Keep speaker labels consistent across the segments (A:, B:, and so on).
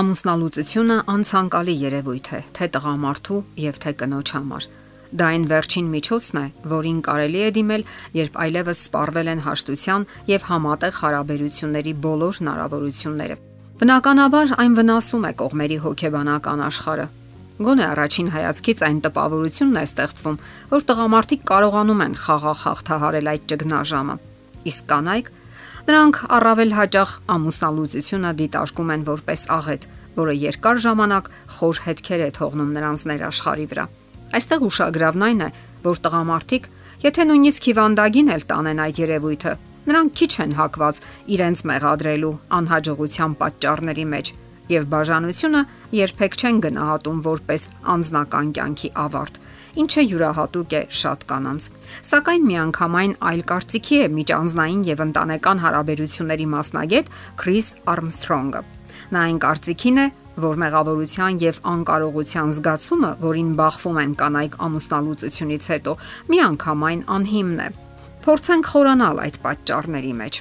A: Ամուսնալուծությունը անցանկալի երևույթ է, թե տղամարդու եւ թե կնոջ համար։ Դա այն վերջին միջոցն է, որին կարելի է դիմել, երբ այլևս սպառվել են հաշտության եւ համատեղ հարաբերությունների բոլոր հնարավորությունները։ Բնականաբար այն վնասում է կողմերի հոգեբանական աշխարհը։ Գոնե առաջին հայացքից այն տպավորությունն է ստեղծվում, որ տղամարդիկ կարողանում են խաղաղ հաղթահարել այդ ճգնաժամը։ Իսկ կանայք Նրանք առավել հաճախ ամուսնալուծությունը դիտարկում են որպես աղետ, որը երկար ժամանակ խոր հետքեր է թողնում նրանց ներաշխարի վրա։ Այստեղ ուշագրավն այն է, որ տղամարդիկ, եթե նույնիսկ հիվանդագին էլ տանեն այդ երևույթը, նրանք քիչ են հակված իրենց մեղադրելու անհաջողության պատճառների մեջ եւ բաժանությունը երբեք չեն գնահատում որպես անznական կյանքի ավարտ ինչը յուրահատուկ է շատ կանանց։ Սակայն միանգամայն այլ կարծիքի է միջանձնային եւ ընտանեկան հարաբերությունների մասնագետ Քրիս Արմսթրոնգը։ Նա այն կարծիքին է, որ մեղավորության եւ անկարողության զգացումը, որին բախվում են կանայք ամուսնալուծությունից հետո, միանգամայն անհիմն է։ Փորձենք խորանալ այդ պատճառների մեջ։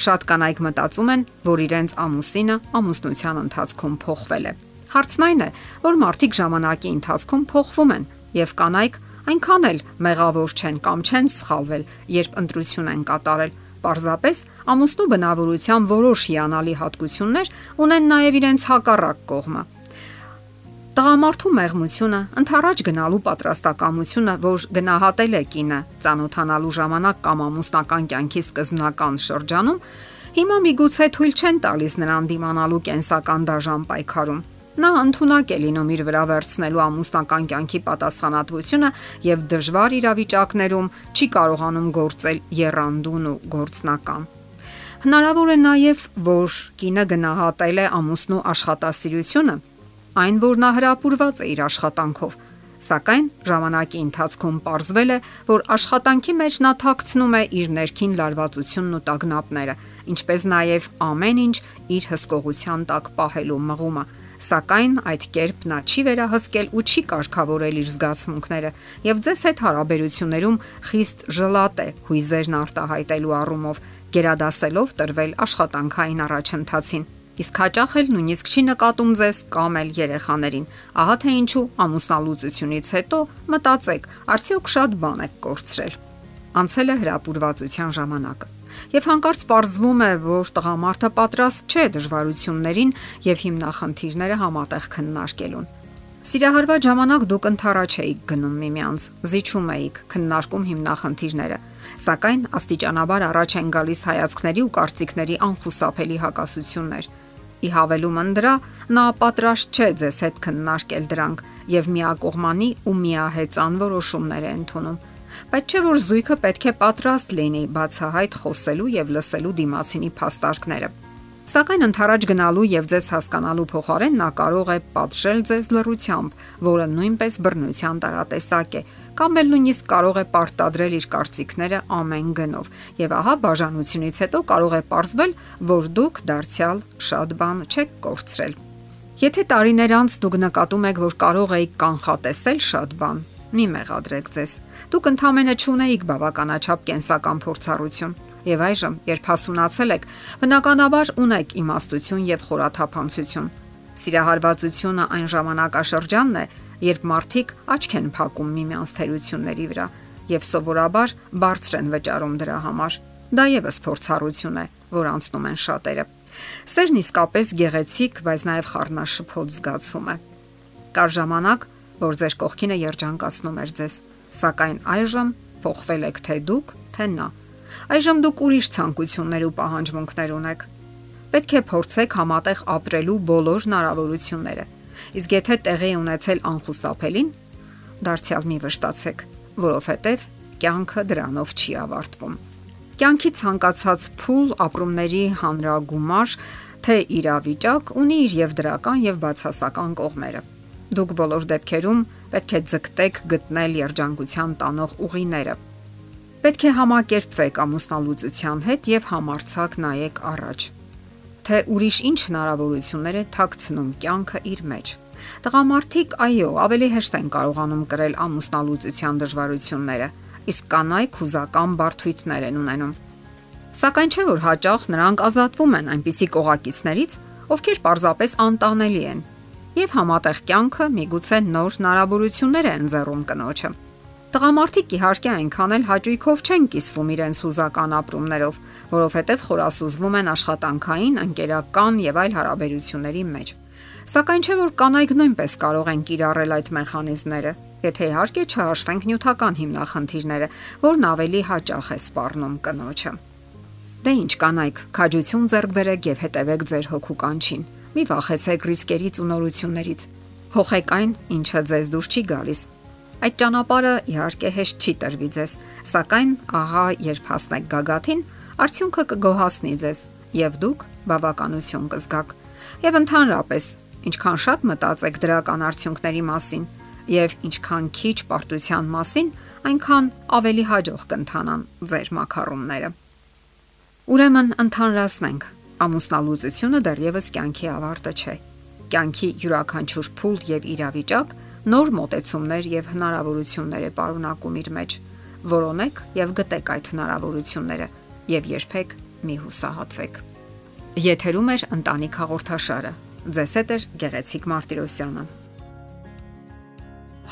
A: Շատ կանայք մտածում են, որ իրենց ամուսինը ամուսնության ընթացքում փոխվել է։ Հարցն այն է, որ մարդիկ ժամանակի ընթացքում փոխվում են եւ կանայք այնքան էլ մեղավոր չեն կամ չեն սխալվել, երբ ընտրություն են կատարել։ Պարզապես ամուսնու բնավորության որոշ հիանալի հատկություններ ունեն նաև իրենց հակառակ կողմը։ Տղամարդու մեղմությունը, ընթരാճ գնալու պատրաստակամությունը, որ գնահատել է կինը ծանոթանալու ժամանակ կամ ամուսնական կյանքի սկզբնական շրջանում, հիմա միգուցե թույլ չեն տալիս նրան դիմանալու կենսական դաժան պայքարում։ Նա ընդունակ է լինում իր վրա վերցնելու ամուսնական կյանքի պատասխանատվությունը եւ դժվար իրավիճակներում չի կարողանում գործել երանդուն ու գործնական։ Հնարավոր է նաև, որ կինը գնահատել է ամուսնու աշխատասիրությունը, այն որ նա հրապուրված է իր աշխատանքով, սակայն ժամանակի ընթացքում ողրվել է, որ աշխատանքի մեջ նա թաքցնում է իր ներքին լարվածությունն ու տագնապները, ինչպես նաև ամեն ինչ իր հսկողության տակ պահելու մղումը սակայն այդ կերպ նա չի վերահսկել ու չի կարգավորել իր զգացմունքները եւ ձեզ հետ հարաբերություններում խիստ ժլատ է հույզերն արտահայտելու առումով գերադասելով տրվել աշխատանքային առաջընթացին իսկ հաճախ էլ նույնիսկ չի նկատում ձեզ կամ էլ երեխաներին ահա թե ինչու ամուսնալուծությունից հետո մտածեք արդյոք շատ բան եք կորցրել անցել է հրապուրվածության ժամանակը եւ հանկարծ պարզվում է, որ տղամարդը պատրաստ չէ դժվարություններին եւ հիմնախնդիրները համատեղ քննարկելուն։ Սիրահարված ժամանակ դուք ընթരാճ էիք գնում միմյանց, զիջում էիք, քննարկում հիմնախնդիրները, սակայն աստիճանաբար առաջ են գալիս հայացքների ու կարծիքների անխուսափելի հակասություններ։ Ի հավելումն դրա, նա պատրաստ չէ ձեզ հետ քննարկել դրանք եւ միակողմանի ու միահեծան որոշումներ է ընդունում Բայց չէ որ զույգը պետք է պատրաստ լինի բացահայտ խոսելու եւ լսելու դիմացինի փաստարկները։ Սակայն ընթരാճ գնալու եւ ձեզ հասկանալու փոխարեն նա կարող է պատժել ձեզ լռությամբ, որը նույնպես բռնության տարատեսակ է, կամ էլ նույնիսկ կարող է պարտադրել իր կարծիքները ամեն գնով։ Եվ ահա բաժանությունից հետո կարող է ողրզվել, որ դուք դարձյալ շատ բան չեք կորցրել։ Եթե տարիներ անց դուք նկատում եք, որ կարող եք կանխատեսել շատ բան, մի մեղադրեք ձեզ։ Դուք ընդամենը ճունեիք բավականաչափ կենսական փորձառություն։ Եվ այժմ, երբ հասունացել եք, բնականաբար ունեք իմաստություն եւ խորաթափանցություն։ Սիրահարվածությունը այն ժամանակաշրջանն է, երբ մարդիկ աչք են փակում միմյանց թերությունների վրա եւ սովորաբար բարձր են վճարում դրա համար։ Դա եւս փորձառություն է, որ անցնում են շատերը։ Սերն իսկապես գեղեցիկ, բայց նաև խառնաշփոթ զգացում է։ Կար ժամանակ, որ ձեր կողքինը երջանկացնում էր ձեզ, սակայն այժմ փոխվել եք թե դուք, թե նա։ Այժմ դուք ուրիշ ցանկություններ ու պահանջմունքներ ունեք։ Պետք է փորձեք համատեղ ապրելու բոլոր հնարավորությունները։ Իսկ եթե տեղի ունեցել անխուսափելին, դարձյալ մի վշտացեք, որովհետև կյանքը դրանով չի ավարտվում։ Կյանքի ցանկացած փուլ ապրումների հանրագումար թե իրավիճակ ունի իր եւ դրական եւ բացասական կողմերը։ Դուք բոլոր դեպքերում պետք է ձգտեք գտնել երջանկության տանող ուղիները։ Պետք է համակերպվեք ամուսնալուծության հետ եւ համարցակ նայեք առաջ։ Թե ուրիշ ինչ հնարավորություններ է թաքցնում կյանքը իր մեջ։ Տղամարդիկ այո, ավելի հեշտ են կարողանում կրել ամուսնալուծության դժվարությունները, իսկ կանայք հուզական բարդույթներ են ունենում։ Սակայն չէ որ հաճախ նրանք ազատվում են այնպիսի կողակիցներից, ովքեր պարզապես անտանելի են, եւ համատեղ կյանքը միգուցե նոր հնարավորություններ է ընձեռում կնոջը։ Տղամարդիկ իհարկե այնքան էլ հաճույքով չեն կիսվում իրենց հուզական ապրումներով, որովհետև խորասուզվում են աշխատանքային, ընկերական եւ այլ հարաբերությունների մեջ։ Սակայն չէ որ կանայք նույնպես կարող են կիրառել այդ մեխանիզմները, եթե իհարկե չհաշվենք նյութական հիմնախնդիրները, որն ավելի հաճախ է սպառնում կնոջը։ Դե ինչ կանայք, քաջություն ձեռք բերեք եւ հետևեք ձեր հոգու կանչին։ Մի վախեցեք ռիսկերից ու նորություններից։ Փոխեք այն, ինչը ձեզ դուր չի գալիս Այդ ճանապարհը իհարկե հեշտ չի տրվի ձեզ, սակայն ահա երբ հասնեք գագաթին, արդյունքը կգոհացնի ձեզ եւ դուք բավականություն կզգաք։ Եվ ընդհանրապես, ինչքան շատ մտածեք դրական արդյունքների մասին եւ ինչքան քիչ պարտության մասին, այնքան ավելի հաջող կընթանան ձեր մակարոնները։ Ուրեմն ընդհանրացնենք, ամուսնալուծությունը դեռևս կյանքի ավարտը չէ։ Կյանքի յուրաքանչյուր փուլ եւ իրավիճակ նոր մոտեցումներ եւ հնարավորություններ է պարունակում իր մեջ։ Որոնեք եւ գտեք այդ հնարավորությունները եւ երբեք մի հուսահատվեք։ Եթերում է ընտանիք հաղորդաշարը։ Ձեզ հետ է Գեղեցիկ Մարտիրոսյանը։